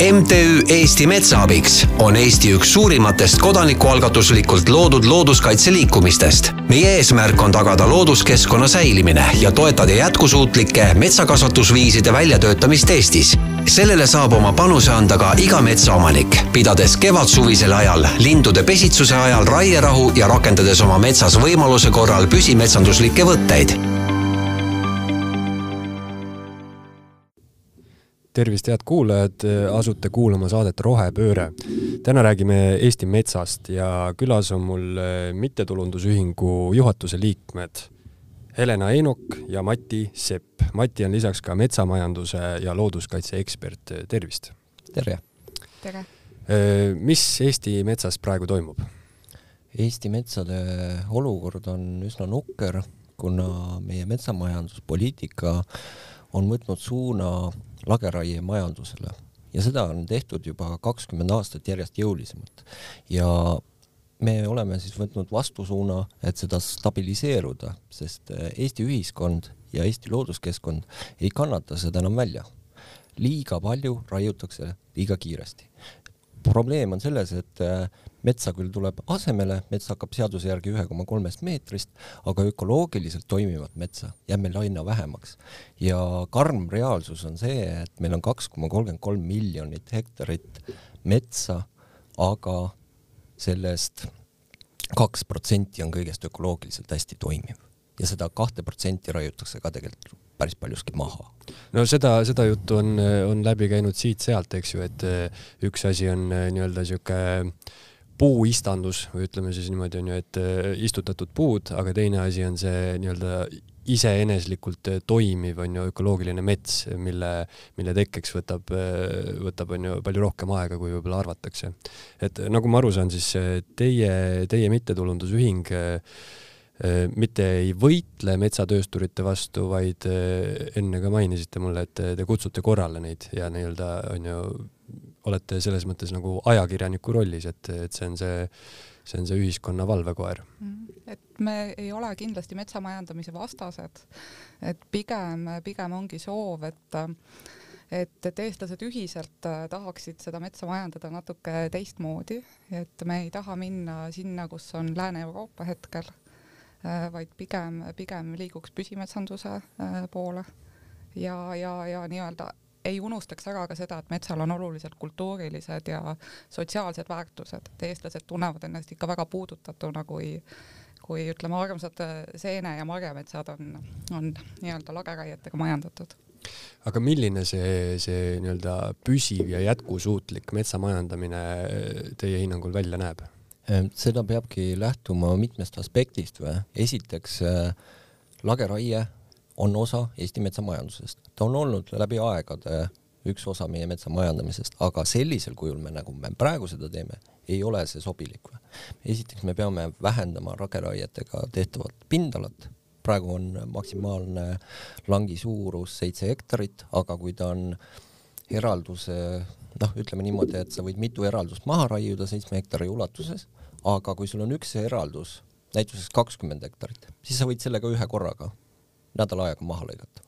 MTÜ Eesti Metsaabiks on Eesti üks suurimatest kodanikualgatuslikult loodud looduskaitseliikumistest. meie eesmärk on tagada looduskeskkonna säilimine ja toetada jätkusuutlike metsakasvatusviiside väljatöötamist Eestis. sellele saab oma panuse anda ka iga metsaomanik, pidades kevadsuvisel ajal, lindude pesitsuse ajal raierahu ja rakendades oma metsas võimaluse korral püsimetsanduslikke võtteid tervist, head kuulajad, asute kuulama saadet Rohepööre. täna räägime Eesti metsast ja külas on mul eh, mittetulundusühingu juhatuse liikmed Helena Einok ja Mati Sepp. Mati on lisaks ka metsamajanduse ja looduskaitse ekspert, tervist! tere! tere! Eh, mis Eesti metsas praegu toimub? Eesti metsade olukord on üsna nukker, kuna meie metsamajanduspoliitika on võtnud suuna lageraiemajandusele ja seda on tehtud juba kakskümmend aastat järjest jõulisemalt ja me oleme siis võtnud vastusuuna, et seda stabiliseeruda, sest eh, Eesti ühiskond ja Eesti looduskeskkond ei kannata seda enam välja. liiga palju raiutakse liiga kiiresti. Probleem on selles, et eh, metsa küll tuleb asemele, mets hakkab seaduse järgi ühe koma kolmest meetrist, aga ökoloogiliselt toimivat metsa jääb meil aina vähemaks. ja karm reaalsus on see, et meil on kaks koma kolmkümmend kolm miljonit hektarit metsa, aga sellest kaks protsenti on kõigest ökoloogiliselt hästi toimiv ja seda kahte protsenti raiutakse ka tegelikult päris paljuski maha. no seda, seda juttu on, on läbi käinud siit-sealt, eks ju, et üks asi on nii-öelda sihuke puuistandus või ütleme siis niimoodi onju, et äh, istutatud puud, aga teine asi on see nii-öelda iseeneslikult äh, toimiv onju ökoloogiline mets, mille, mille tekkeks võtab, äh, võtab onju palju rohkem aega, kui võib-olla arvatakse. et nagu ma aru saan, siis teie, teie mittetulundusühing mitte ei võitle metsatöösturite vastu, vaid enne ka mainisite mulle, et te kutsute korrale neid ja nii-öelda onju olete selles mõttes nagu ajakirjaniku rollis, et, et see on see, see on see ühiskonna valvekoer. Mm-hmm. et me ei ole kindlasti metsamajandamise vastased, et pigem, pigem ongi soov, et et, et eestlased ühiselt tahaksid seda metsa majandada natuke teistmoodi, et me ei taha minna sinna, kus on Lääne-Euroopa hetkel, vaid pigem, pigem liiguks püsimetsanduse poole ja, ja, ja nii-öelda ei unustaks ära ka seda, et metsal on olulised kultuurilised ja sotsiaalsed väärtused, et eestlased tunnevad ennast ikka väga puudutatuna, kui kui ütleme, armsad seene- ja marjametsad on, on nii-öelda lageraietega majandatud. aga milline see, see nii-öelda püsiv ja jätkusuutlik metsamajandamine teie hinnangul välja näeb? Seda peabki lähtuma mitmest aspektist või, esiteks lageraie on osa Eesti metsamajandusest. ta on olnud läbi aegade üks osa meie metsa majandamisest, aga sellisel kujul me, nagu me praegu seda teeme, ei ole see sobilik. esiteks me peame vähendama rageraietega tehtavat pindalat, praegu on maksimaalne langi suurus seitse hektarit, aga kui ta on eralduse noh, ütleme niimoodi, et sa võid mitu eraldust maha raiuda seitsme hektari ulatuses, aga kui sul on üks eraldus, näituseks kakskümmend hektarit, siis sa võid sellega ühe korraga nädal aega maha lõigata.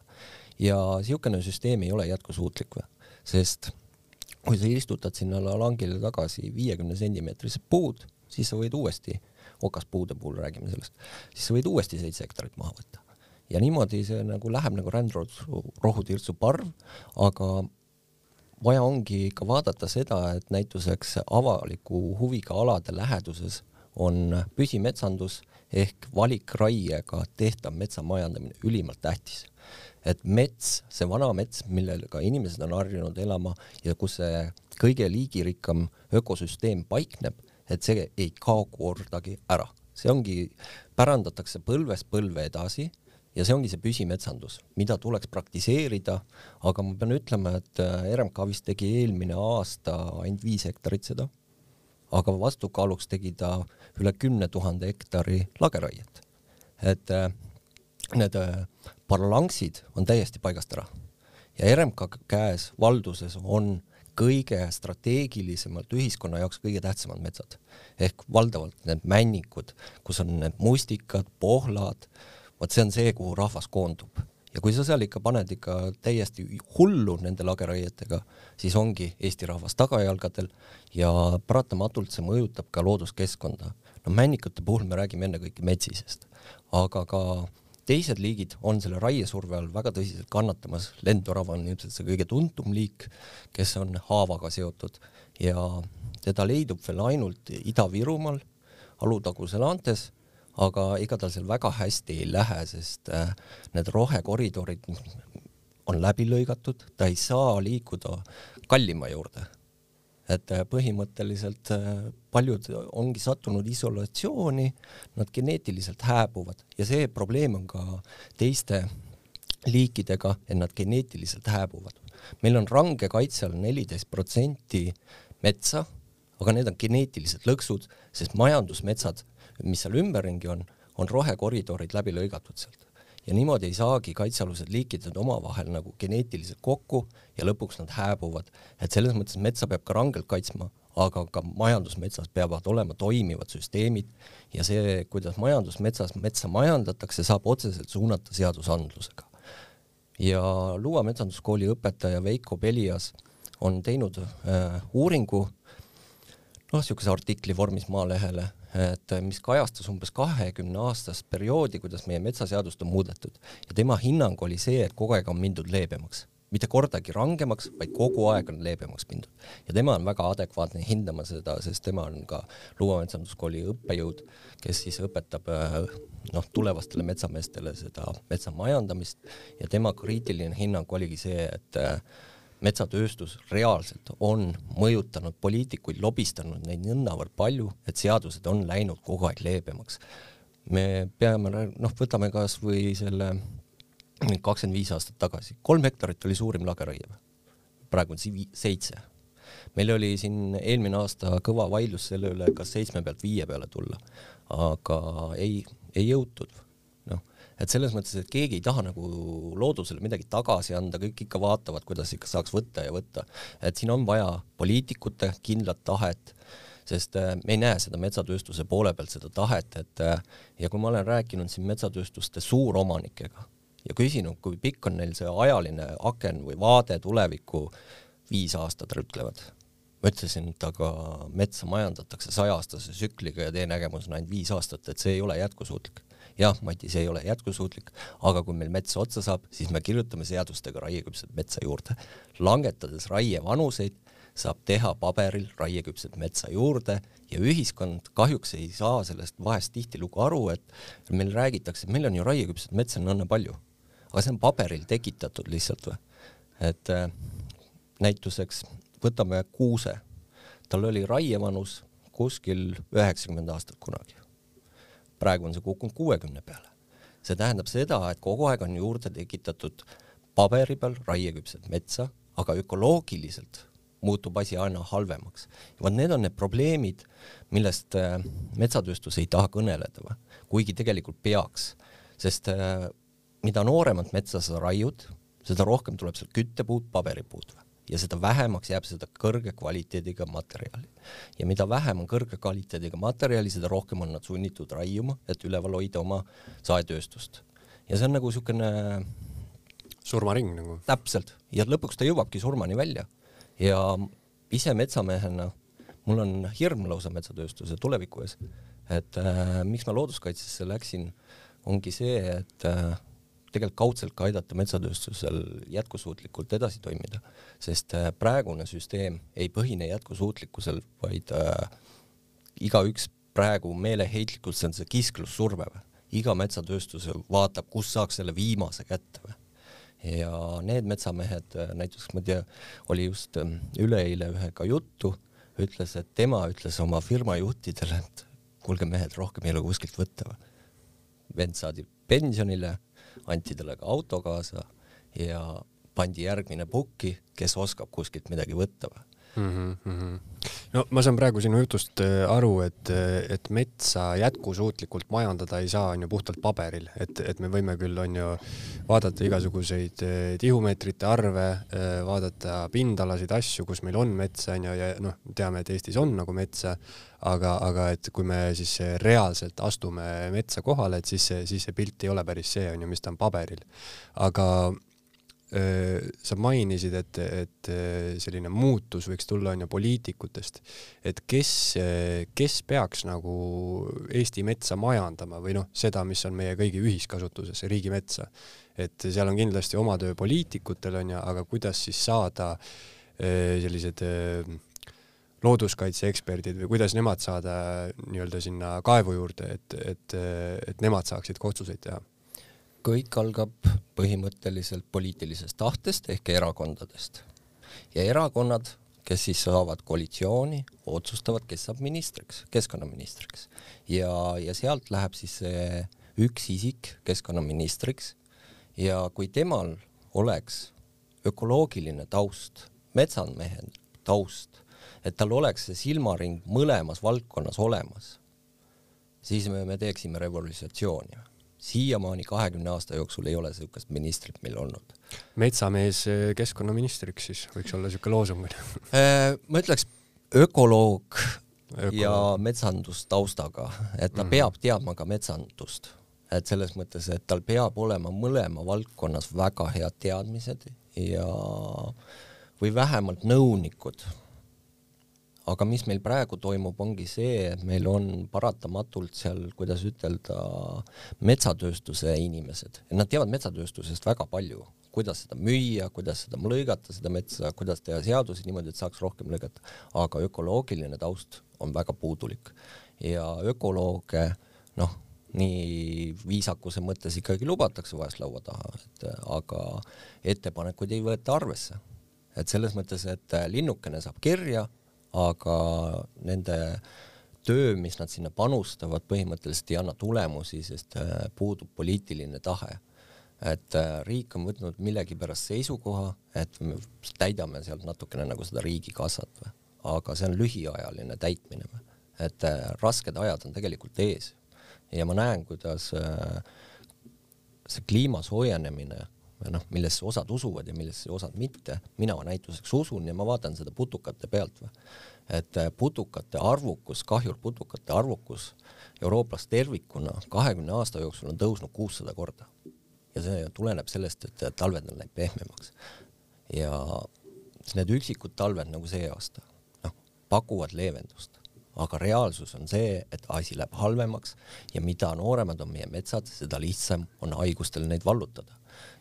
ja niisugune süsteem ei ole jätkusuutlik sest kui sa istutad sinna langile tagasi viiekümne sentimeetrised puud, siis sa võid uuesti, okaspuude puhul räägime sellest, siis sa võid uuesti seitse hektarit maha võtta. ja niimoodi see nagu läheb nagu rändrohutirtsu parv, aga vaja ongi ikka vaadata seda, et näituseks avaliku huviga alade läheduses on püsimetsandus ehk valikraiega tehtav metsamajandamine ülimalt tähtis. et mets, see vana mets, millega inimesed on harjunud elama ja kus see kõige liigirikkam ökosüsteem paikneb, et see ei kao kordagi ära. see ongi, pärandatakse põlvest põlve edasi ja see ongi see püsimetsandus, mida tuleks praktiseerida, aga ma pean ütlema, et äh, RMK vist tegi eelmine aasta ainult viis hektarit seda aga vastukaaluks tegi ta üle kümne tuhande hektari lageraiet. et äh, need äh, parlanksid on täiesti paigast ära ja RMK käes valduses on kõige strateegilisemalt ühiskonna jaoks kõige tähtsamad metsad ehk valdavalt need männikud, kus on need mustikad, pohlad, vot see on see, kuhu rahvas koondub ja kui sa seal ikka paned ikka täiesti hullu nende lageraietega, siis ongi Eesti rahvas tagajalgadel ja paratamatult see mõjutab ka looduskeskkonda. no männikute puhul me räägime ennekõike metsisest, aga ka teised liigid on selle raiesurve all väga tõsiselt kannatamas, lendorav on ilmselt see kõige tuntum liik, kes on haavaga seotud ja teda leidub veel ainult Ida-Virumaal, Alutaguse laantes aga ega tal seal väga hästi ei lähe, sest äh, need rohekoridorid on läbi lõigatud, ta ei saa liikuda kallima juurde. et äh, põhimõtteliselt äh, paljud ongi sattunud isolatsiooni, nad geneetiliselt hääbuvad ja see probleem on ka teiste liikidega, et nad geneetiliselt hääbuvad. meil on range kaitse all neliteist protsenti metsa, aga need on geneetilised lõksud, sest majandusmetsad mis seal ümberringi on, on rohekoridorid läbi lõigatud sealt. ja niimoodi ei saagi kaitsealused liikid omavahel nagu geneetiliselt kokku ja lõpuks nad hääbuvad. et selles mõttes metsa peab ka rangelt kaitsma, aga ka majandusmetsas peavad olema toimivad süsteemid ja see, kuidas majandusmetsas metsa majandatakse, saab otseselt suunata seadusandlusega. ja Luua metsanduskooli õpetaja Veiko Pelias on teinud äh, uuringu, noh, niisuguse artikli vormis Maalehele et mis kajastas umbes kahekümne aastast perioodi, kuidas meie metsaseadust on muudetud. Ja tema hinnang oli see, et kogu aeg on mindud leebemaks, mitte kordagi rangemaks, vaid kogu aeg on leebemaks mindud. ja tema on väga adekvaatne hindama seda, sest tema on ka Luua metsanduskooli õppejõud, kes siis õpetab noh, tulevastele metsameestele seda metsa majandamist. Ja tema kriitiline hinnang oligi see, et metsatööstus reaalselt on mõjutanud poliitikuid, lobistanud neid nõnnavõrd palju, et seadused on läinud kogu aeg leebemaks. me peame, noh, võtame kasvõi selle kakskümmend viis aastat tagasi, kolm hektarit oli suurim lageraie, praegu on seitse. meil oli siin eelmine aasta kõva vaidlus selle üle, kas seitsme pealt viie peale tulla, aga ei, ei jõutud et selles mõttes, et keegi ei taha nagu loodusele midagi tagasi anda, kõik ikka vaatavad, kuidas ikka saaks võtta ja võtta. et siin on vaja poliitikute kindlat tahet, sest äh, me ei näe seda metsatööstuse poole pealt seda tahet, et äh, ja kui ma olen rääkinud siin metsatööstuste suuromanikega ja küsinud, kui pikk on neil see ajaline aken või vaade tulevikku, viis aastat ütlevad ma ütlesin, et aga metsa majandatakse sajaaastase tsükliga ja teie nägemus on ainult viis aastat, et see ei ole jätkusuutlik jah, Mati, see ei ole jätkusuutlik, aga kui meil mets otsa saab, siis me kirjutame seadustega raieküpset metsa juurde. langetades raievanuseid, saab teha paberil raieküpset metsa juurde ja ühiskond kahjuks ei saa sellest vahest tihtilugu aru, et meil räägitakse, et meil on ju raieküpset metsa on õnne palju, aga see on paberil tekitatud lihtsalt või, et äh, näituseks võtame kuuse, tal oli raievanus kuskil üheksakümmend aastat kunagi praegu on see kukkunud kuuekümne peale. see tähendab seda, et kogu aeg on juurde tekitatud paberi peal raieküpset metsa, aga ökoloogiliselt muutub asi aina halvemaks. vot need on need probleemid, millest äh, metsatööstus ei taha kõneleda, kuigi tegelikult peaks, sest äh, mida nooremat metsa sa raiud, seda rohkem tuleb sealt küttepuud, paberipuud ja seda vähemaks jääb seda kõrge kvaliteediga materjali. ja mida vähem on kõrge kvaliteediga materjali, seda rohkem on nad sunnitud raiuma, et üleval hoida oma saetööstust. ja see on nagu niisugune surmaring nagu. täpselt, ja lõpuks ta jõuabki surmani välja. ja ise metsamehena mul on hirm lausa metsatööstuse tuleviku ees, et äh, miks ma looduskaitsesse läksin, ongi see, et äh, tegelikult kaudselt ka aidata metsatööstusel jätkusuutlikult edasi toimida, sest äh, praegune süsteem ei põhine jätkusuutlikkusel, vaid äh, igaüks praegu meeleheitlikult, see on see kisklussurve või, iga metsatööstus vaatab, kus saaks selle viimase kätte või. ja need metsamehed, äh, näiteks ma ei tea, oli just ähm, üleeile ühega juttu, ütles, et tema ütles oma firma juhtidele, et kuulge mehed, rohkem ei ole kuskilt võtta või. vend saadi pensionile anti talle ka auto kaasa ja pandi järgmine pukki, kes oskab kuskilt midagi võtta või mm. -hmm. no ma saan praegu sinu jutust äh, aru, et, et metsa jätkusuutlikult majandada ei saa, on ju puhtalt paberil, et, et me võime küll, on ju, vaadata igasuguseid äh, tihumeetrite arve, äh, vaadata pindalasid, asju, kus meil on metsa, on ju, ja noh, teame, et Eestis on nagu metsa, aga, aga et kui me siis reaalselt astume metsa kohale, et siis see, siis see pilt ei ole päris see, on ju, mis ta on paberil. aga sa mainisid, et, et selline muutus võiks tulla on ju poliitikutest, et kes, kes peaks nagu Eesti metsa majandama või noh, seda, mis on meie kõigi ühiskasutuses, riigimetsa. et seal on kindlasti oma töö poliitikutel on ju, aga kuidas siis saada sellised looduskaitseeksperdid või kuidas nemad saada nii-öelda sinna kaevu juurde, et, et, et nemad saaksid ka otsuseid teha kõik algab põhimõtteliselt poliitilisest tahtest ehk erakondadest. ja erakonnad, kes siis saavad koalitsiooni, otsustavad, kes saab ministriks, keskkonnaministriks. ja, ja sealt läheb siis see üks isik keskkonnaministriks ja kui temal oleks ökoloogiline taust, metsamehe taust, et tal oleks see silmaring mõlemas valdkonnas olemas, siis me, me teeksime revolutsiooni siiamaani kahekümne aasta jooksul ei ole niisugust ministrit meil olnud. metsamees eh, keskkonnaministriks siis võiks olla niisugune loosung äh, ma ütleks ökoloog, ökoloog. ja metsandustaustaga, et ta mm -hmm. peab teadma ka metsandust, et selles mõttes, et tal peab olema mõlema valdkonnas väga head teadmised ja või vähemalt nõunikud aga mis meil praegu toimub, ongi see, et meil on paratamatult seal, kuidas ütelda, metsatööstuse inimesed. Nad teavad metsatööstusest väga palju, kuidas seda müüa, kuidas seda lõigata, seda metsa, kuidas teha seadusi niimoodi, et saaks rohkem lõigata, aga ökoloogiline taust on väga puudulik. Ja ökolooge noh, nii viisakuse mõttes ikkagi lubatakse vahest laua taha, et aga ettepanekuid ei võeta arvesse. et selles mõttes, et linnukene saab kirja aga nende töö, mis nad sinna panustavad, põhimõtteliselt ei anna tulemusi, sest äh, puudub poliitiline tahe. et äh, riik on võtnud millegipärast seisukoha, et me täidame sealt natukene nagu seda riigikassat või, aga see on lühiajaline täitmine või, et äh, rasked ajad on tegelikult ees. Ja ma näen, kuidas see kliima soojenemine noh, millesse osad usuvad ja millesse osad mitte, mina näituseks usun ja ma vaatan seda putukate pealt et äh, putukate arvukus, kahjurputukate arvukus Euroopas tervikuna kahekümne aasta jooksul on tõusnud kuussada korda. ja see tuleneb sellest, et talved on läinud pehmemaks. ja need üksikud talved nagu see aasta, noh, pakuvad leevendust aga reaalsus on see, et asi läheb halvemaks ja mida nooremad on meie metsad, seda lihtsam on haigustel neid vallutada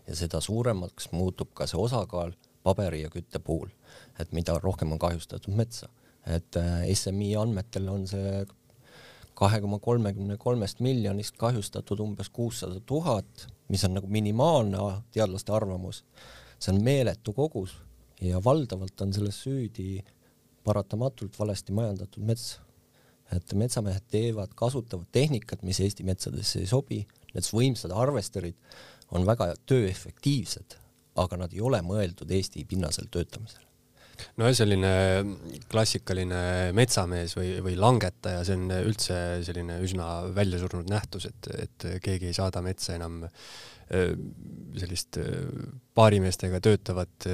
ja seda suuremaks muutub ka see osakaal paberi ja kütte puhul, et mida rohkem on kahjustatud metsa. et äh, SMI andmetel on see kahe koma kolmekümne kolmest miljonist kahjustatud umbes kuussada tuhat, mis on nagu minimaalne teadlaste arvamus. see on meeletu kogus ja valdavalt on selles süüdi paratamatult valesti majandatud mets. et metsamehed teevad, kasutavad tehnikat, mis Eesti metsadesse ei sobi, need võimsad harvesterid on väga tööefektiivsed, aga nad ei ole mõeldud Eesti pinnasel töötamisele no selline klassikaline metsamees või, või langetaja, see on üldse selline üsna väljasurnud nähtus, et, et keegi ei saada metsa enam sellist paarimeestega töötavat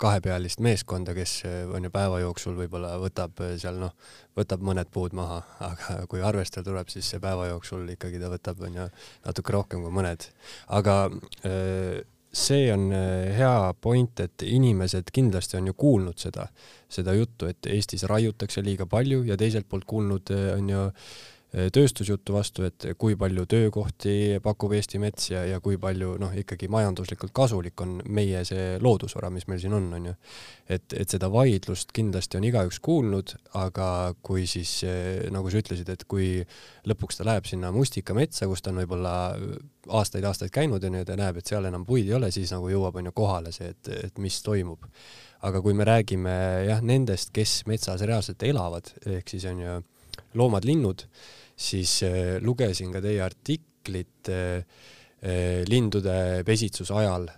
kahepealist meeskonda, kes on ju päeva jooksul võib-olla võtab seal noh, võtab mõned puud maha, aga kui arvestada tuleb, siis see päeva jooksul ikkagi ta võtab on ju natuke rohkem kui mõned. aga see on hea point, et inimesed kindlasti on ju kuulnud seda, seda juttu, et Eestis raiutakse liiga palju ja teiselt poolt kuulnud on ju Äh, tööstusjuttu vastu, et kui palju töökohti pakub Eesti mets ja, ja kui palju noh, ikkagi majanduslikult kasulik on meie see loodusvara, mis meil siin on, on ju. et, et seda vaidlust kindlasti on igaüks kuulnud, aga kui siis nagu sa ütlesid, et kui lõpuks ta läheb sinna mustikametsa, kus ta on võib-olla aastaid-aastaid käinud ja nüüd näeb, et seal enam puid ei ole, siis nagu jõuab on ju kohale see, et, et mis toimub. aga kui me räägime jah, nendest, kes metsas reaalselt elavad, ehk siis on ju loomad-linnud siis äh, lugesin ka teie artiklit äh, äh, lindude pesitsuse ajal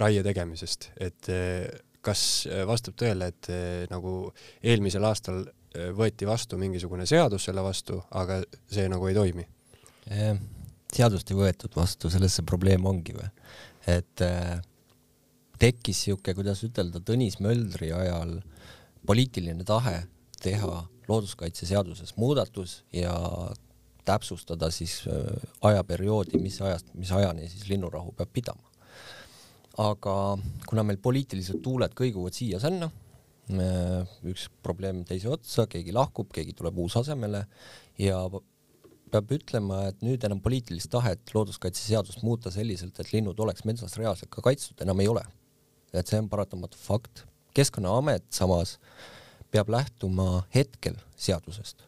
raie tegemisest, et kas vastab tõele, et nagu eelmisel aastal võeti vastu mingisugune seadus selle vastu, aga see nagu ei toimi? seadust ei võetud vastu, selles see probleem ongi või, et tekkis siuke, kuidas ütelda, Tõnis Möldri ajal poliitiline tahe teha looduskaitseseaduses muudatus ja täpsustada siis äh, ajaperioodi, mis ajast, mis ajani siis linnurahu peab pidama. aga kuna meil poliitilised tuuled kõiguvad siia-sinna, äh, üks probleem teise otsa, keegi lahkub, keegi tuleb uus asemele ja peab ütlema, et nüüd enam poliitilist tahet looduskaitseseadust muuta selliselt, et linnud oleks metsas reaalselt ka kaitstud, enam ei ole. et see on paratamatu fakt. keskkonnaamet samas peab lähtuma hetkel seadusest,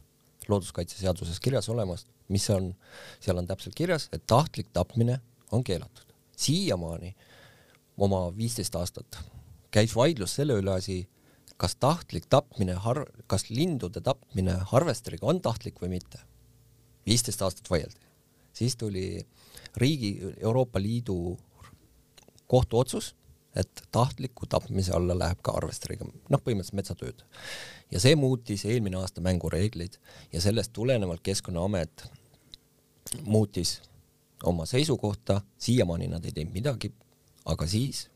looduskaitseseaduses kirjas olevast, mis on, seal on täpselt kirjas, et tahtlik tapmine on keelatud. siiamaani oma viisteist aastat käis vaidlus selle üle asi, kas tahtlik tapmine, kas lindude tapmine harvesteriga on tahtlik või mitte viisteist aastat vaieldi. siis tuli riigi, Euroopa Liidu kohtuotsus, et tahtliku tapmise alla läheb ka arvesteriga, noh, põhimõtteliselt metsatööd. ja see muutis eelmine aasta mängureegleid ja sellest tulenevalt Keskkonnaamet muutis oma seisukohta, siiamaani nad ei teinud midagi, aga siis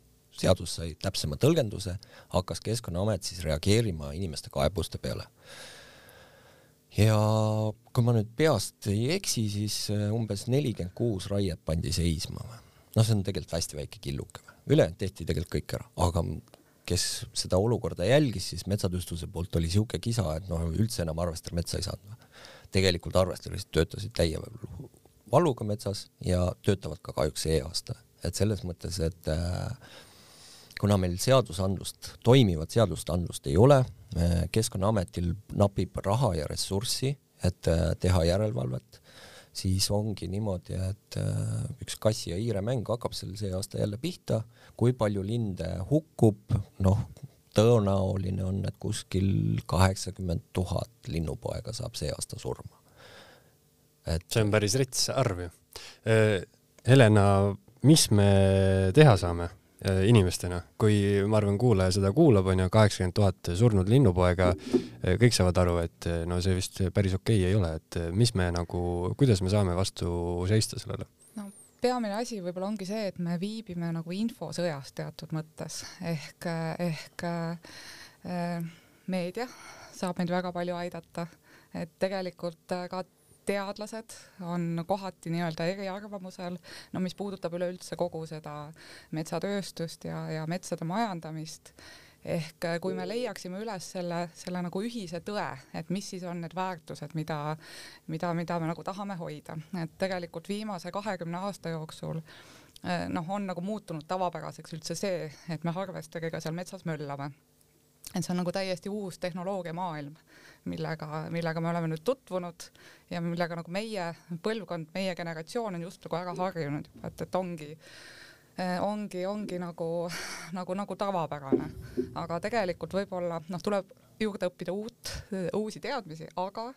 seadus sai täpsema tõlgenduse, hakkas Keskkonnaamet siis reageerima inimeste kaebuste peale ja kui ma nüüd peast ei eksi, siis umbes nelikümmend kuus raiet pandi seisma. noh, see on tegelikult hästi väike killuke, ülejäänud tehti tegelikult kõik ära, aga kes seda olukorda jälgis, siis metsatööstuse poolt oli siuke kisa, et noh, üldse enam arvestar metsa ei saanud. tegelikult arvestarid töötasid täie valuga metsas ja töötavad ka kahjuks see aasta, et selles mõttes, et äh, kuna meil seadusandlust, toimivat seadusandlust ei ole, Keskkonnaametil napib raha ja ressurssi, et äh, teha järelevalvet, siis ongi niimoodi, et äh, üks kassi ja hiire mäng hakkab sel see aasta jälle pihta, kui palju linde hukkub, noh, tõenäoline on, et kuskil kaheksakümmend tuhat linnupoega saab see aasta surma. et see on päris rets arv ju. Äh, Helena, mis me teha saame? Äh, inimestena, kui ma arvan, kuulaja seda kuulab, onju, kaheksakümmend tuhat surnud linnupoega, äh, kõik saavad aru, et äh, no see vist päris okei okay ei ole, et mis me nagu, kuidas me saame vastu seista sellele? no peamine asi võib-olla ongi see, et me viibime nagu infosõjas teatud mõttes. Ehk, ehk äh, meedia saab meid väga palju aidata, et tegelikult ka teadlased on kohati nii-öelda eriarvamusel, no mis puudutab üleüldse kogu seda metsatööstust ja, ja metsade majandamist. Ehk äh, kui me leiaksime üles selle, selle nagu ühise tõe, et mis siis on need väärtused, mida, mida, mida me nagu tahame hoida, et tegelikult viimase kahekümne aasta jooksul äh, noh, on nagu muutunud tavapäraseks üldse see, et me harvesteriga seal metsas möllame. et see on nagu täiesti uus tehnoloogiamaailm millega, millega me oleme nüüd tutvunud ja millega nagu meie põlvkond, meie generatsioon on just nagu ära harjunud juba, et, et ongi ongi, ongi nagu, nagu, nagu tavapärane, aga tegelikult võib-olla noh, tuleb juurde õppida uut, uusi teadmisi, aga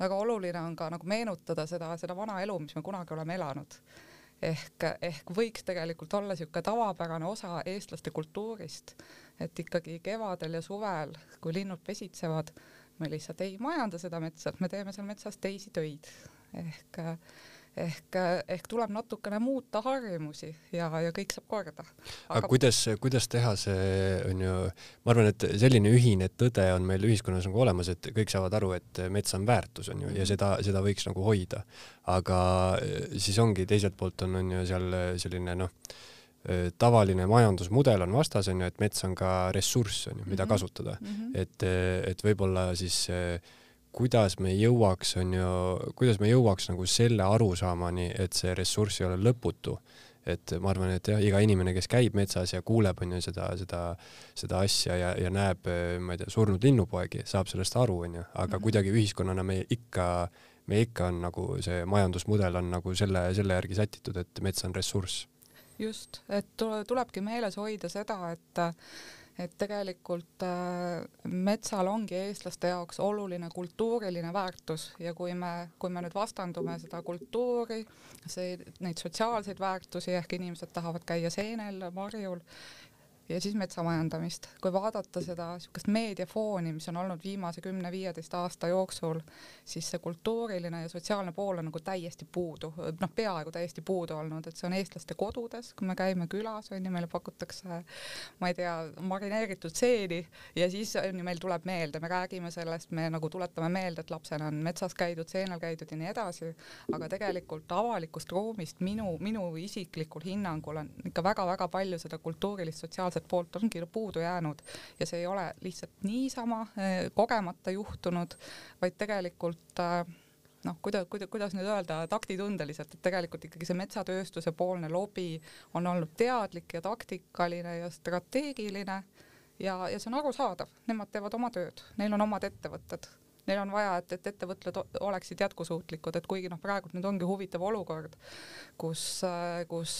väga oluline on ka nagu meenutada seda, seda vana elu, mis me kunagi oleme elanud. ehk, ehk võiks tegelikult olla niisugune tavapärane osa eestlaste kultuurist, et ikkagi kevadel ja suvel, kui linnud pesitsevad, me lihtsalt ei majanda seda metsa, me teeme seal metsas teisi töid ehk ehk, ehk tuleb natukene muuta harjumusi ja, ja kõik saab korda. aga kuidas, kuidas teha see, on ju, ma arvan, et selline ühine tõde on meil ühiskonnas nagu olemas, et kõik saavad aru, et mets on väärtus, on ju, ja mhm. seda, seda võiks nagu hoida. aga siis ongi, teiselt poolt on, on ju seal selline noh, tavaline majandusmudel on vastas, on ju, et mets on ka ressurss, on ju, mida mm -hmm. kasutada mm. -hmm. et, et võib-olla siis kuidas me jõuaks, on ju, kuidas me jõuaks nagu selle arusaamani, et see ressurss ei ole lõputu. et ma arvan, et jah, iga inimene, kes käib metsas ja kuuleb, on ju, seda, seda, seda asja ja, ja näeb, ma ei tea, surnud linnupoegi, saab sellest aru, on ju, aga mm -hmm. kuidagi ühiskonnana me ikka, me ikka on nagu see majandusmudel on nagu selle, selle järgi sätitud, et mets on ressurss just, et tulebki meeles hoida seda, et et tegelikult äh, metsal ongi eestlaste jaoks oluline kultuuriline väärtus ja kui me, kui me nüüd vastandume seda kultuuri, see, neid sotsiaalseid väärtusi ehk inimesed tahavad käia seenel, marjul ja siis metsamajandamist. kui vaadata seda niisugust meediafooni, mis on olnud viimase kümne-viieteist aasta jooksul, siis see kultuuriline ja sotsiaalne pool on nagu täiesti puudu, noh, peaaegu täiesti puudu olnud, et see on eestlaste kodudes, kui me käime külas, on ju, meile pakutakse, ma ei tea, marineeritud seeni ja siis on ju, meil tuleb meelde, me räägime sellest, me nagu tuletame meelde, et lapsena on metsas käidud, seenel käidud ja nii edasi, aga tegelikult avalikust ruumist minu, minu isiklikul hinnangul on ikka väga-väga palju seda kultuurilist, sotsiaalset sotsiaalset poolt ongi puudu jäänud ja see ei ole lihtsalt niisama eh, kogemata juhtunud, vaid tegelikult eh, noh, kuidas, kuidas, kuidas nüüd öelda, taktitundeliselt, et tegelikult ikkagi see metsatööstuse poolne lobi on olnud teadlik ja taktikaline ja strateegiline ja, ja see on arusaadav, nemad teevad oma tööd, neil on omad ettevõtted neil on vaja, et, et ettevõtted oleksid jätkusuutlikud, et kuigi noh, praegu nüüd ongi huvitav olukord, kus, kus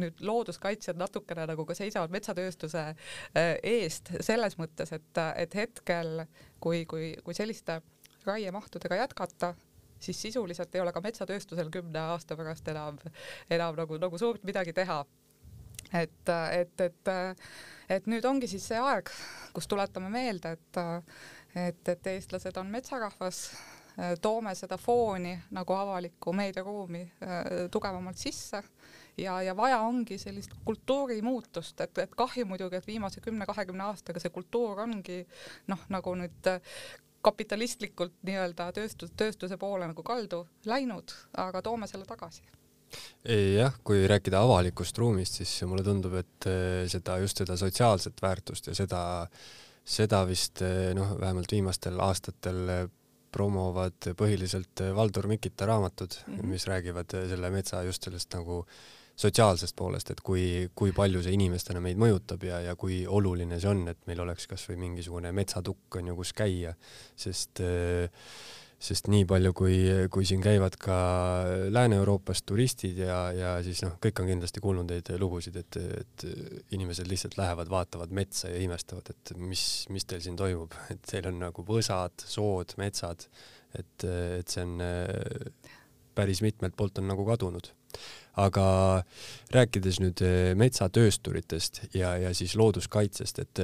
nüüd looduskaitsjad natukene nagu ka seisavad metsatööstuse eh, eest selles mõttes, et, et hetkel, kui, kui, kui selliste raiemahtudega jätkata, siis sisuliselt ei ole ka metsatööstusel kümne aasta pärast enam, enam nagu, nagu suurt midagi teha. et, et, et, et nüüd ongi siis see aeg, kus tuletame meelde, et et, et eestlased on metsarahvas, äh, toome seda fooni nagu avalikku meediaruumi äh, tugevamalt sisse. Ja, ja vaja ongi sellist kultuurimuutust, et, et kahju muidugi, et viimase kümne-kahekümne aastaga see kultuur ongi noh, nagu nüüd äh, kapitalistlikult nii-öelda tööstus, tööstuse poole nagu kaldu läinud, aga toome selle tagasi. Jah, kui rääkida avalikust ruumist, siis mulle tundub, et seda just seda sotsiaalset väärtust ja seda äh, seda vist eh, noh, vähemalt viimastel aastatel eh, promovad põhiliselt eh, Valdur Mikita raamatud mm, -hmm. mis räägivad selle metsa just sellest nagu sotsiaalsest poolest, et kui, kui palju see inimestena meid mõjutab ja, ja kui oluline see on, et meil oleks kasvõi mingisugune metsatukk on ju, kus käia, sest äh, sest nii palju, kui, kui siin käivad ka Lääne-Euroopast turistid ja, ja siis noh, kõik on kindlasti kuulnud neid lugusid, et, et inimesed lihtsalt lähevad, vaatavad metsa ja imestavad, et mis, mis teil siin toimub, et teil on nagu võsad, sood, metsad, et, et see on päris mitmelt poolt on nagu kadunud. aga rääkides nüüd metsatöösturitest ja, ja siis looduskaitsest, et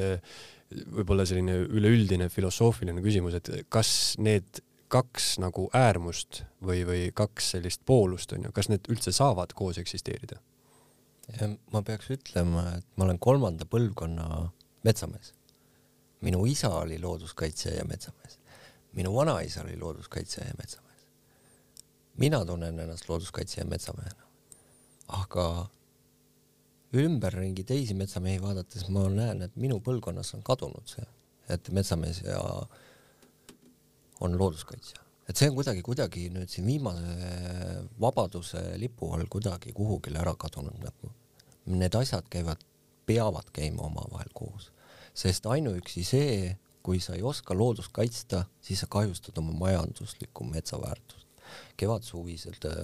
võib-olla selline üleüldine filosoofiline küsimus, et kas need kaks nagu äärmust või, või kaks sellist poolust on ju, kas need üldse saavad koos eksisteerida? ma peaks ütlema, et ma olen kolmanda põlvkonna metsamees. minu isa oli looduskaitsja ja metsamees. minu vanaisa oli looduskaitsja ja metsamees. mina tunnen ennast looduskaitsja ja metsamehena. aga ümberringi teisi metsamehi vaadates ma näen, et minu põlvkonnas on kadunud see, et metsamees ja äh, on looduskaitsja. et see on kuidagi, kuidagi nüüd siin viimase vabaduse lipu all kuidagi kuhugile ära kadunud nagu. Need asjad käivad, peavad käima omavahel koos, sest ainuüksi see, kui sa ei oska loodust kaitsta, siis sa kahjustad oma majanduslikku metsaväärtust. kevadsuvised äh,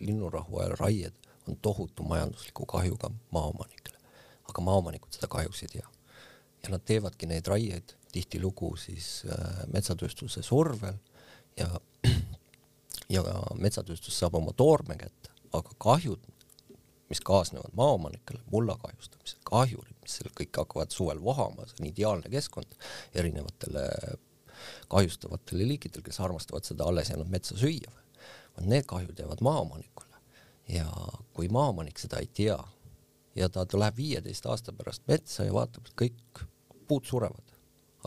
linnurahu ajal raied on tohutu majandusliku kahjuga maaomanikele, aga maaomanikud seda kahjuks ei tea. ja nad teevadki neid raieid tihtilugu siis äh, metsatööstuse survel ja, ja metsatööstus saab oma toorme kätte, aga kahjud, mis kaasnevad maaomanikele, mulla kahjustamised, kahjurid, mis seal kõik hakkavad suvel vohama, see on ideaalne keskkond erinevatele kahjustavatele liikidele, kes armastavad seda alles jäänud metsa süüa. vot need kahjud jäävad maaomanikule ja kui maaomanik seda ei tea ja ta läheb viieteist aasta pärast metsa ja vaatab, et kõik puud surevad,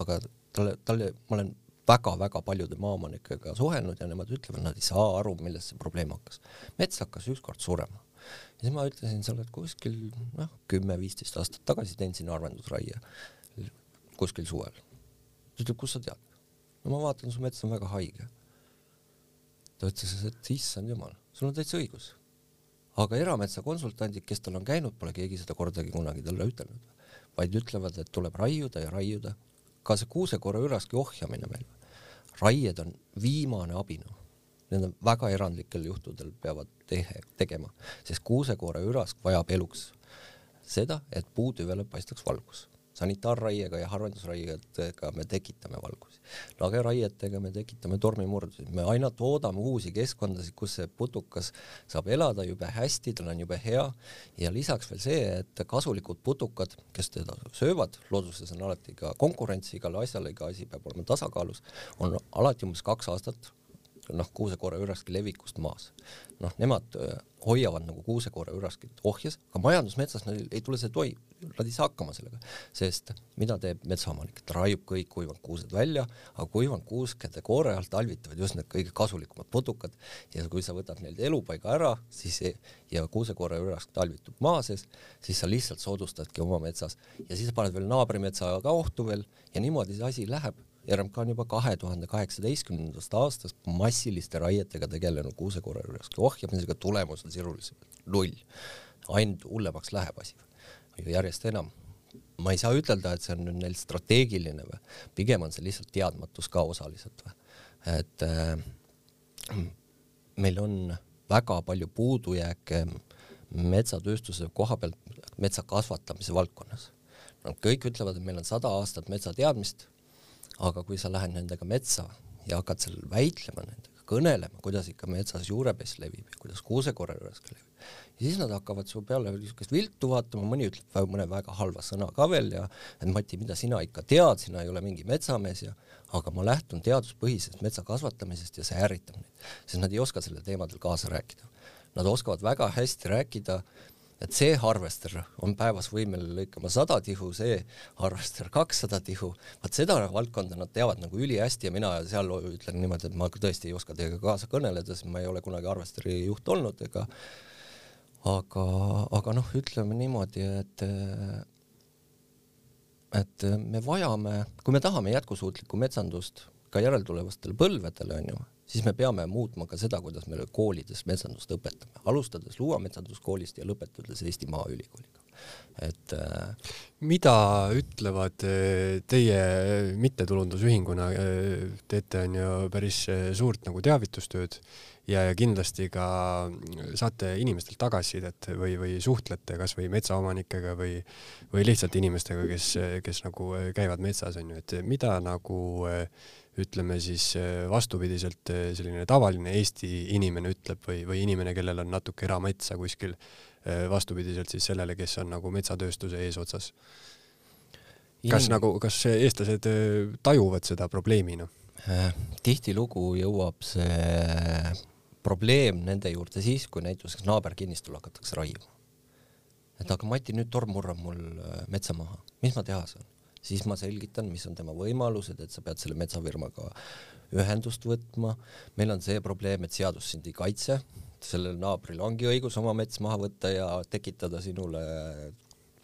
aga talle, talle, ma olen väga-väga paljude maaomanikega suhelnud ja nemad ütlevad, nad ei saa aru, millest see probleem hakkas. mets hakkas ükskord surema. ja siis ma ütlesin, sa oled kuskil noh, kümme-viisteist aastat tagasi teinud siin harvendusraie kuskil suvel. ta ütleb, kust sa tead? no ma vaatan, su mets on väga haige. ta ütles, et issand jumal, sul on täitsa õigus. aga erametsakonsultandid, kes tal on käinud, pole keegi seda kordagi kunagi talle ütelnud, vaid ütlevad, et tuleb raiuda ja raiuda ka see kuusekorra üraski ohjamine meil, raied on viimane abinõu. Need on väga erandlikel juhtudel peavad tehe, tegema, sest kuusekoore ürask vajab eluks seda, et puutüvele paistaks valgus. Sanitaarraiega ja harvendusraietega me tekitame valgusi. lageraietega me tekitame tormimurdusi, me aina toodame uusi keskkondasid, kus see putukas saab elada jube hästi, tal on jube hea ja lisaks veel see, et kasulikud putukad, kes teda söövad, looduses on alati ka konkurents igale asjale, iga asi peab olema tasakaalus, on alati umbes kaks aastat noh, kuusekoore üraski levikust maas. noh, nemad äh, hoiavad nagu kuusekoore üraskit ohjes, aga majandusmetsas neil ei tule see toi-, nad ei saa hakkama sellega, sest mida teeb metsaomanik, ta raiub kõik kuivanud kuused välja, aga kuivanud kuuskede koore alt talvitavad just need kõige kasulikumad putukad. Ja kui sa võtad neilt elupaiga ära, siis ei, ja kuusekoore ürask talvitub maa sees, siis sa lihtsalt soodustadki oma metsas. Ja siis paned veel naabrimetsa ka ohtu veel ja niimoodi see asi läheb RMK on juba kahe tuhande kaheksateistkümnendast aastast massiliste raietega tegelenud kuusekorralduste ohjamisega, tulemus on sisuliselt null. ainult hullemaks läheb asi, järjest enam. ma ei saa ütelda, et see on nüüd neil strateegiline või, pigem on see lihtsalt teadmatus ka osaliselt või, et äh, meil on väga palju puudujääke metsatööstuse koha pealt metsa kasvatamise valdkonnas. Nad kõik ütlevad, et meil on sada aastat metsateadmist aga kui sa lähed nendega metsa ja hakkad seal väitlema nendega, kõnelema, kuidas ikka metsas juurepess levib ja kuidas kuusekorra juures ka levib, ja siis nad hakkavad su peale niisugust viltu vaatama, mõni ütleb mõne väga halva sõna ka veel ja et Mati, mida sina ikka tead, sina ei ole mingi metsamees ja aga ma lähtun teaduspõhisest metsa kasvatamisest ja see ärritab neid, sest nad ei oska sellel teemadel kaasa rääkida. Nad oskavad väga hästi rääkida et see harvester on päevas võimeline lõikama sada tihu, see harvester kakssada tihu, vaat seda valdkonda nad teavad nagu ülihästi ja mina seal ütlen niimoodi, et ma tõesti ei oska teiega kaasa kõneleda, sest ma ei ole kunagi harvesteri juht olnud ega aga, aga noh, ütleme niimoodi, et et me vajame, kui me tahame jätkusuutlikku metsandust ka järeltulevastele põlvedele, onju, siis me peame muutma ka seda, kuidas me koolides metsandust õpetame, alustades Luua metsanduskoolist ja lõpetades Eesti Maaülikooliga. et äh, mida ütlevad äh, teie mittetulundusühinguna, äh, teete on ju päris suurt nagu teavitustööd ja, ja kindlasti ka saate inimestelt tagasisidet või, või suhtlete kasvõi metsaomanikega või, või lihtsalt inimestega, kes, kes nagu käivad metsas onju, et mida nagu äh, ütleme siis äh, vastupidiselt äh, selline tavaline Eesti inimene ütleb või, või inimene, kellel on natuke erametsa kuskil, äh, vastupidiselt siis sellele, kes on nagu metsatööstuse eesotsas. kas Inim... nagu, kas eestlased tajuvad seda probleemina? tihtilugu jõuab see probleem nende juurde siis, kui näiteks naaberkinnistul hakatakse raiuma. et aga Mati, nüüd torm murrab mul metsa maha, mis ma teha saan? Siis ma selgitan, mis on tema võimalused, et sa pead selle metsafirmaga ühendust võtma. meil on see probleem, et seadus sind ei kaitse, sellel naabril ongi õigus oma mets maha võtta ja tekitada sinule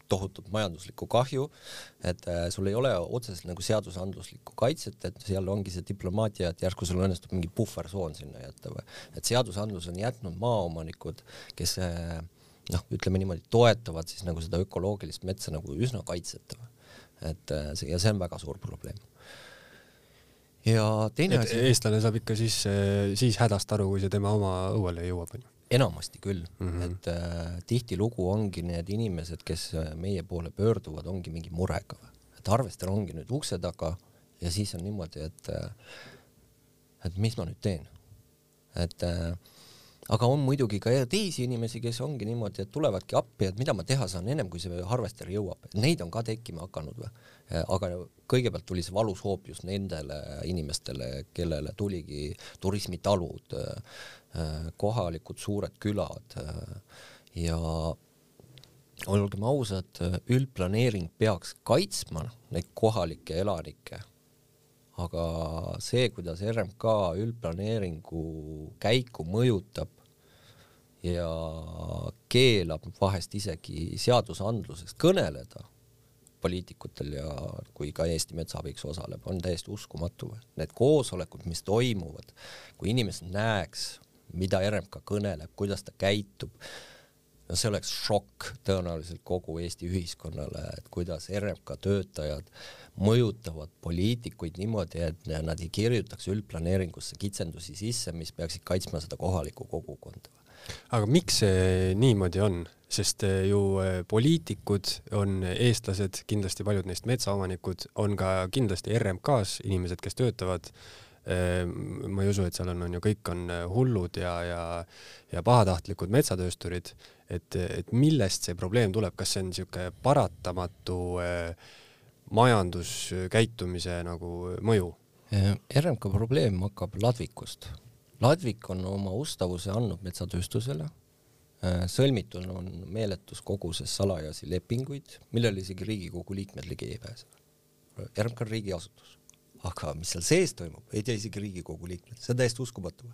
tohutut majanduslikku kahju, et äh, sul ei ole otseselt nagu seadusandluslikku kaitset, et seal ongi see diplomaatia, et järsku sul õnnestub mingi puhversoon sinna jätta või, et seadusandlus on jätnud maaomanikud, kes äh, noh, ütleme niimoodi, toetavad siis nagu seda ökoloogilist metsa nagu üsna kaitsetav et äh, see ja see on väga suur probleem. ja teine et asi. eestlane saab ikka siis, äh, siis hädast aru, kui see tema oma õuele jõuab, onju enamasti küll mm, -hmm. et äh, tihtilugu ongi need inimesed, kes äh, meie poole pöörduvad, ongi mingi murega, et arvestan ongi nüüd ukse taga ja siis on niimoodi, et et mis ma nüüd teen, et äh, aga on muidugi ka teisi inimesi, kes ongi niimoodi, et tulevadki appi, et mida ma teha saan ennem kui see harvester jõuab, neid on ka tekkima hakanud või. aga kõigepealt tuli see valus hoop just nendele inimestele, kellele tuligi turismitalud, kohalikud suured külad ja olgem ausad, üldplaneering peaks kaitsma neid kohalikke elanikke aga see, kuidas RMK üldplaneeringu käiku mõjutab, ja keelab vahest isegi seadusandlusest kõneleda poliitikutel ja kui ka Eesti Metsa Abiks osaleb, on täiesti uskumatu. Need koosolekud, mis toimuvad, kui inimesed näeks, mida RMK kõneleb, kuidas ta käitub, no see oleks šokk tõenäoliselt kogu Eesti ühiskonnale, et kuidas RMK töötajad mõjutavad poliitikuid niimoodi, et nad ei kirjutaks üldplaneeringusse kitsendusi sisse, mis peaksid kaitsma seda kohalikku kogukonda. Aga miks see niimoodi on, sest eh, ju eh, poliitikud on eestlased, kindlasti paljud neist metsaomanikud, on ka kindlasti RMK-s inimesed, kes töötavad Ehm, ma ei usu, et seal on, on ju, kõik on hullud ja, ja, ja pahatahtlikud metsatöösturid, et, et millest see probleem tuleb, kas see on niisugune paratamatu eh, majanduskäitumise nagu mõju? RMK probleem hakkab ladvikust. Ladvik on oma ustavuse andnud metsatööstusele, äh, sõlmitud on meeletus koguses salajasi lepinguid, millele isegi Riigikogu liikmed ligi ei pääse. RMK on riigiasutus aga mis seal sees toimub, ei tea isegi Riigikogu liikmed, see on täiesti uskumatu.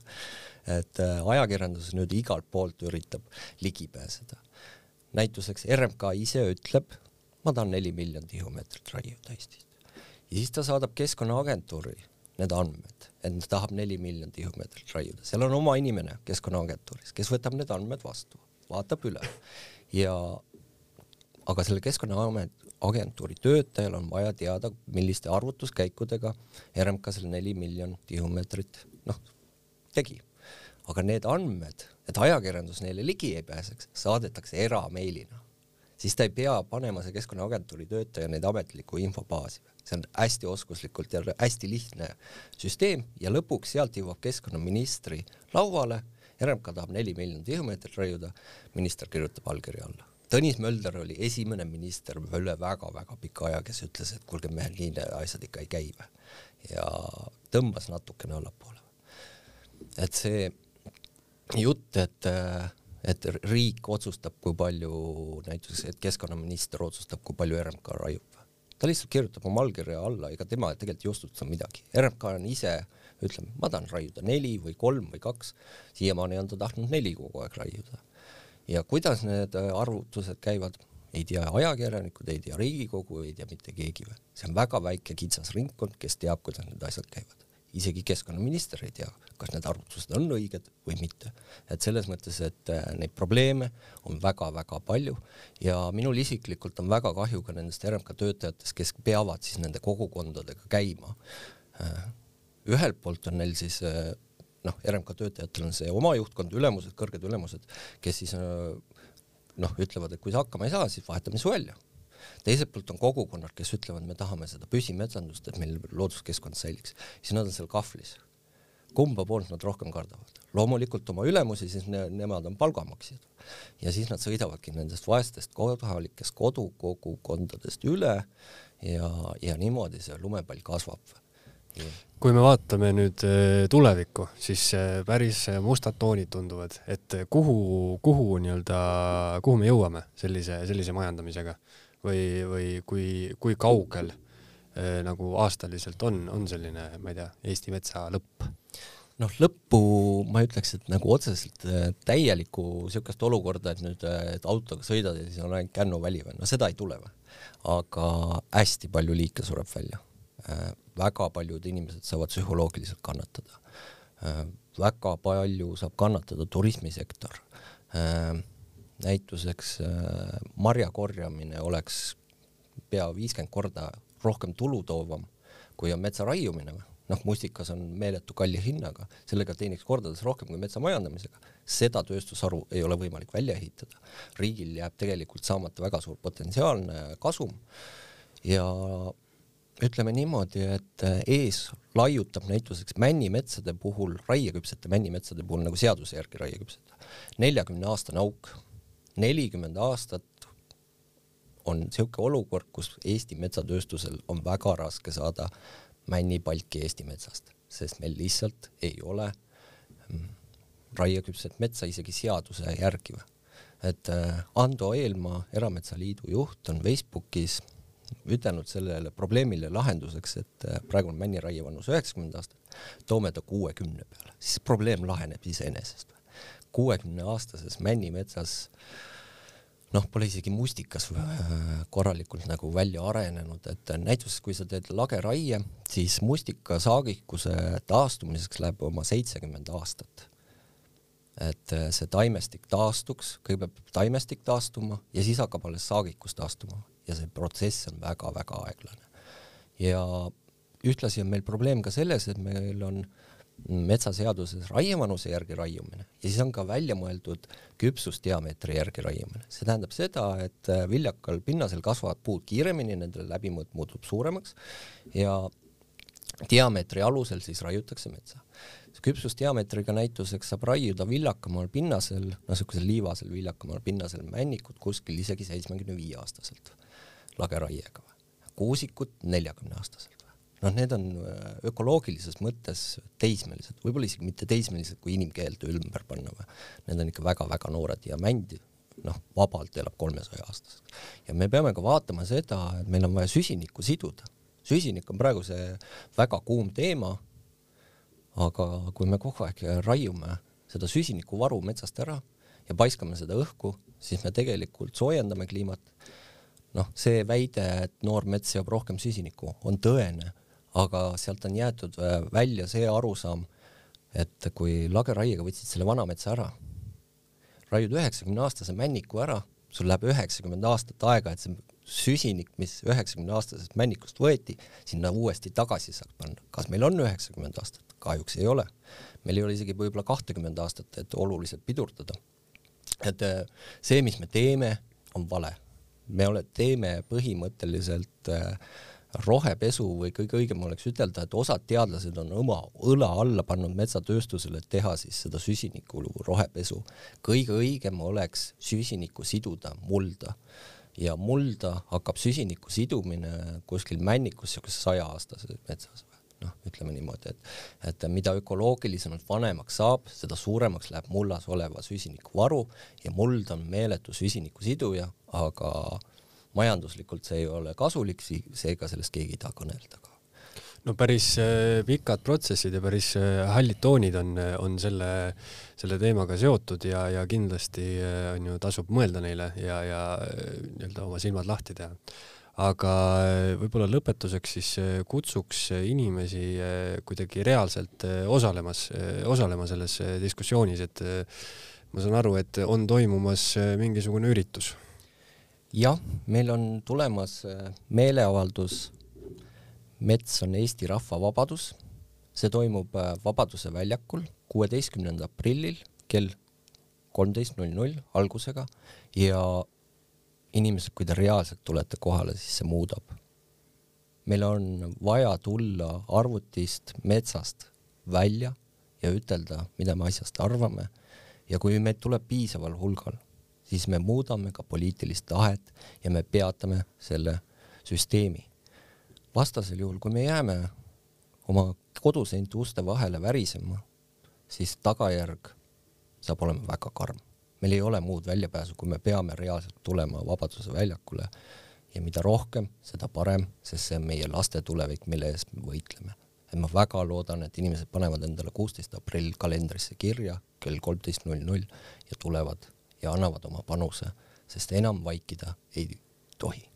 et äh, ajakirjandus nüüd igalt poolt üritab ligi pääseda. näituseks RMK ise ütleb, ma tahan neli miljonit tihumeetrit raiuda Eestist. ja siis ta saadab Keskkonnaagentuuri need andmed, et ta tahab neli miljonit tihumeetrit raiuda, seal on oma inimene Keskkonnaagentuuris, kes võtab need andmed vastu, vaatab üle ja aga selle Keskkonnaamet agentuuri töötajal on vaja teada, milliste arvutuskäikudega RMK selle neli miljonit tihumeetrit noh, tegi. aga need andmed, et ajakirjandus neile ligi ei pääseks, saadetakse erameilina. siis ta ei pea panema, see Keskkonnaagentuuri töötaja, neid ametlikku infobaasi. See on hästi oskuslikult ja hästi lihtne süsteem ja lõpuks sealt jõuab keskkonnaministri lauale, RMK tahab neli miljonit tihumeetrit raiuda, minister kirjutab allkirja alla Tõnis Mölder oli esimene minister üle väga-väga pika aja, kes ütles, et kuulge mehel, nii asjad ikka ei käi või. ja tõmbas natukene allapoole. et see jutt, et, et riik otsustab, kui palju näiteks, et keskkonnaminister otsustab, kui palju RMK raiub. Ta lihtsalt kirjutab oma allkirja alla, ega tema tegelikult ei ostuta midagi. RMK on ise, ütleme, ma tahan raiuda neli või kolm või kaks, siiamaani on ta tahtnud neli kogu aeg raiuda ja kuidas need äh, arvutused käivad, ei tea ajakirjanikud, ei tea Riigikogu, ei tea mitte keegi veel. see on väga väike kitsas ringkond, kes teab, kuidas need asjad käivad. Isegi keskkonnaminister ei tea, kas need arvutused on õiged või mitte. et selles mõttes, et äh, neid probleeme on väga-väga palju ja minul isiklikult on väga kahju ka nendest RMK töötajatest, kes peavad siis nende kogukondadega käima. Äh, ühelt poolt on neil siis noh, RMK töötajatel on see oma juhtkond, ülemused, kõrged ülemused, kes siis noh, ütlevad, et kui sa hakkama ei saa, siis vahetame su välja. Teiselt poolt on kogukonnad, kes ütlevad, me tahame seda püsimetsandust, et meil looduskeskkond säiliks, siis nad on seal kahvlis. kumba poolt nad rohkem kardavad? loomulikult oma ülemusi, siis ne, nemad on palgamaksjad. Ja siis nad sõidavadki nendest vaestest kohalikest kodukogukondadest üle ja, ja niimoodi see lumepall kasvab. Kui me vaatame nüüd äh, tulevikku, siis äh, päris äh, mustad toonid tunduvad, et kuhu, kuhu nii-öelda, kuhu me jõuame sellise, sellise majandamisega või, või kui, kui kaugel eh, nagu aastaliselt on, on selline, ma ei tea, Eesti metsa lõpp? noh, lõppu ma ütleks, et nagu otseselt täielikku niisugust olukorda, et nüüd, et autoga sõidad ja siis on ainult kännuväli või, no seda ei tule või. aga hästi palju liike sureb välja Äh, väga paljud inimesed saavad psühholoogiliselt kannatada. Äh, väga palju saab kannatada turismisektor. Äh, näituseks marja korjamine oleks pea viiskümmend korda rohkem tulu toovam, kui on metsa raiumine noh, mustikas on meeletu kalli hinnaga, sellega teeniks kordades rohkem kui metsa majandamisega. seda tööstusharu ei ole võimalik välja ehitada. riigil jääb tegelikult saamata väga suur potentsiaalne kasum ja ütleme niimoodi, et äh, ees laiutab näituseks männimetsade puhul, raieküpsete männimetsade puhul nagu seaduse järgi raieküpsete, neljakümne aastane auk. Nelikümmend aastat on niisugune olukord, kus Eesti metsatööstusel on väga raske saada männipalki Eesti metsast, sest meil lihtsalt ei ole mm, raieküpset metsa isegi seaduse järgi. et äh, Ando Eelmaa, Erametsaliidu juht, on Facebookis ütelnud sellele probleemile lahenduseks, et äh, praegu on männiraie vanus üheksakümmend aastat, toome ta kuuekümne peale, siis probleem laheneb iseenesest. Kuuekümne aastases männimetsas noh, pole isegi mustikas äh, korralikult nagu välja arenenud, et näiteks kui sa teed lageraie, siis mustika saagikuse taastumiseks läheb oma seitsekümmend aastat. et äh, see taimestik taastuks, kõigepealt peab taimestik taastuma ja siis hakkab alles saagikus taastuma ja see protsess on väga-väga aeglane. ja ühtlasi on meil probleem ka selles, et meil on metsaseaduses raievanuse järgi raiumine ja siis on ka välja mõeldud küpsusdiameetri järgi raiumine. see tähendab seda, et äh, viljakal pinnasel kasvavad puud kiiremini, nende läbimõõt muutub suuremaks ja diameetri alusel siis raiutakse metsa küpsusdiameetriga näituseks saab raiuda viljakamal pinnasel, no niisugusel liivasel viljakamal pinnasel männikut kuskil isegi seitsmekümne viie aastaselt lageraiega, kuusikut neljakümne aastaselt. Noh, need on äh, ökoloogilises mõttes teismelised, võib-olla isegi mitte teismelised, kui inimkeelde ümber panna või. Need on ikka väga-väga noored ja mänd noh, vabalt elab kolmesaja aastaselt. ja me peame ka vaatama seda, et meil on vaja süsinikku siduda. süsinik on praegu see väga kuum teema aga kui me kogu aeg raiume seda süsinikuvaru metsast ära ja paiskame seda õhku, siis me tegelikult soojendame kliimat. noh, see väide, et noor mets seob rohkem süsinikku, on tõene, aga sealt on jäetud välja see arusaam, et kui lageraiega võtsid selle vana metsa ära, raiud üheksakümne aastase männiku ära, sul läheb üheksakümmend aastat aega, et see süsinik, mis üheksakümne aastasest männikust võeti, sinna uuesti tagasi saaks panna. kas meil on üheksakümmend aastat? kahjuks ei ole. meil ei ole isegi võib-olla kahtekümmend aastat, et oluliselt pidurdada. et äh, see, mis me teeme, on vale. me ole, teeme põhimõtteliselt äh, rohepesu või kõige õigem oleks ütelda, et osad teadlased on oma õla alla pannud metsatööstusele, et teha siis seda süsiniku rohepesu. kõige õigem oleks süsinikku siduda mulda ja mulda hakkab süsiniku sidumine kuskil männikus niisuguses saja-aastases metsas noh, ütleme niimoodi, et, et mida ökoloogilisemalt vanemaks saab, seda suuremaks läheb mullas oleva süsiniku varu ja muld on meeletu süsiniku siduja, aga majanduslikult see ei ole kasulik, seega sellest keegi ei taha kõnelda ka no päris äh, pikad protsessid ja päris äh, hallid toonid on, on selle, selle teemaga seotud ja, ja kindlasti äh, on ju, tasub mõelda neile ja, ja nii-öelda oma silmad lahti teha. aga võib-olla lõpetuseks siis kutsuks inimesi kuidagi reaalselt osalemas, osalema selles diskussioonis, et ma saan aru, et on toimumas mingisugune üritus. Jah, meil on tulemas meeleavaldus mets on Eesti rahva vabadus. see toimub äh, Vabaduse väljakul kuueteistkümnenda aprillil kell kolmteist null null algusega ja inimesed, kui te reaalselt tulete kohale, siis see muudab. meil on vaja tulla arvutist, metsast välja ja ütelda, mida me asjast arvame ja kui meid tuleb piisaval hulgal, siis me muudame ka poliitilist tahet ja me peatame selle süsteemi vastasel juhul, kui me jääme oma koduseinte uste vahele värisema, siis tagajärg saab olema väga karm. meil ei ole muud väljapääsu, kui me peame reaalselt tulema Vabaduse väljakule ja mida rohkem, seda parem, sest see on meie laste tulevik, mille eest me võitleme. et ma väga loodan, et inimesed panevad endale kuusteist aprill kalendrisse kirja kell kolmteist null null ja tulevad ja annavad oma panuse, sest enam vaikida ei tohi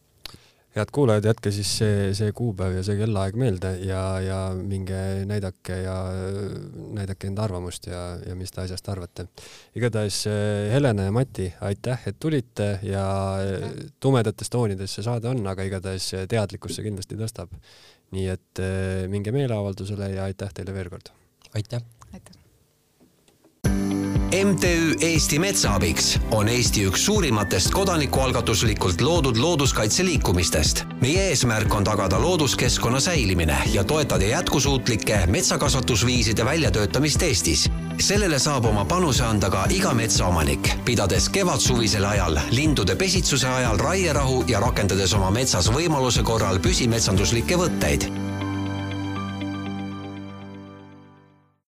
head kuulajad, jätke siis see, see kuupäev ja see kellaaeg meelde ja, ja minge näidake ja näidake enda arvamust ja, ja mis te asjast arvate. igatahes eh, Helena ja Mati, aitäh, et tulite ja tumedates toonides see saade on, aga igatahes teadlikkust see kindlasti tõstab. nii et eh, minge meeleavaldusele ja aitäh teile veel kord. aitäh. MTÜ Eesti Metsaabiks on Eesti üks suurimatest kodanikualgatuslikult loodud looduskaitseliikumistest. meie eesmärk on tagada looduskeskkonna säilimine ja toetada jätkusuutlike metsakasvatusviiside väljatöötamist Eestis. sellele saab oma panuse anda ka iga metsaomanik, pidades kevadsuvisel ajal, lindude pesitsuse ajal raierahu ja rakendades oma metsas võimaluse korral püsimetsanduslikke võtteid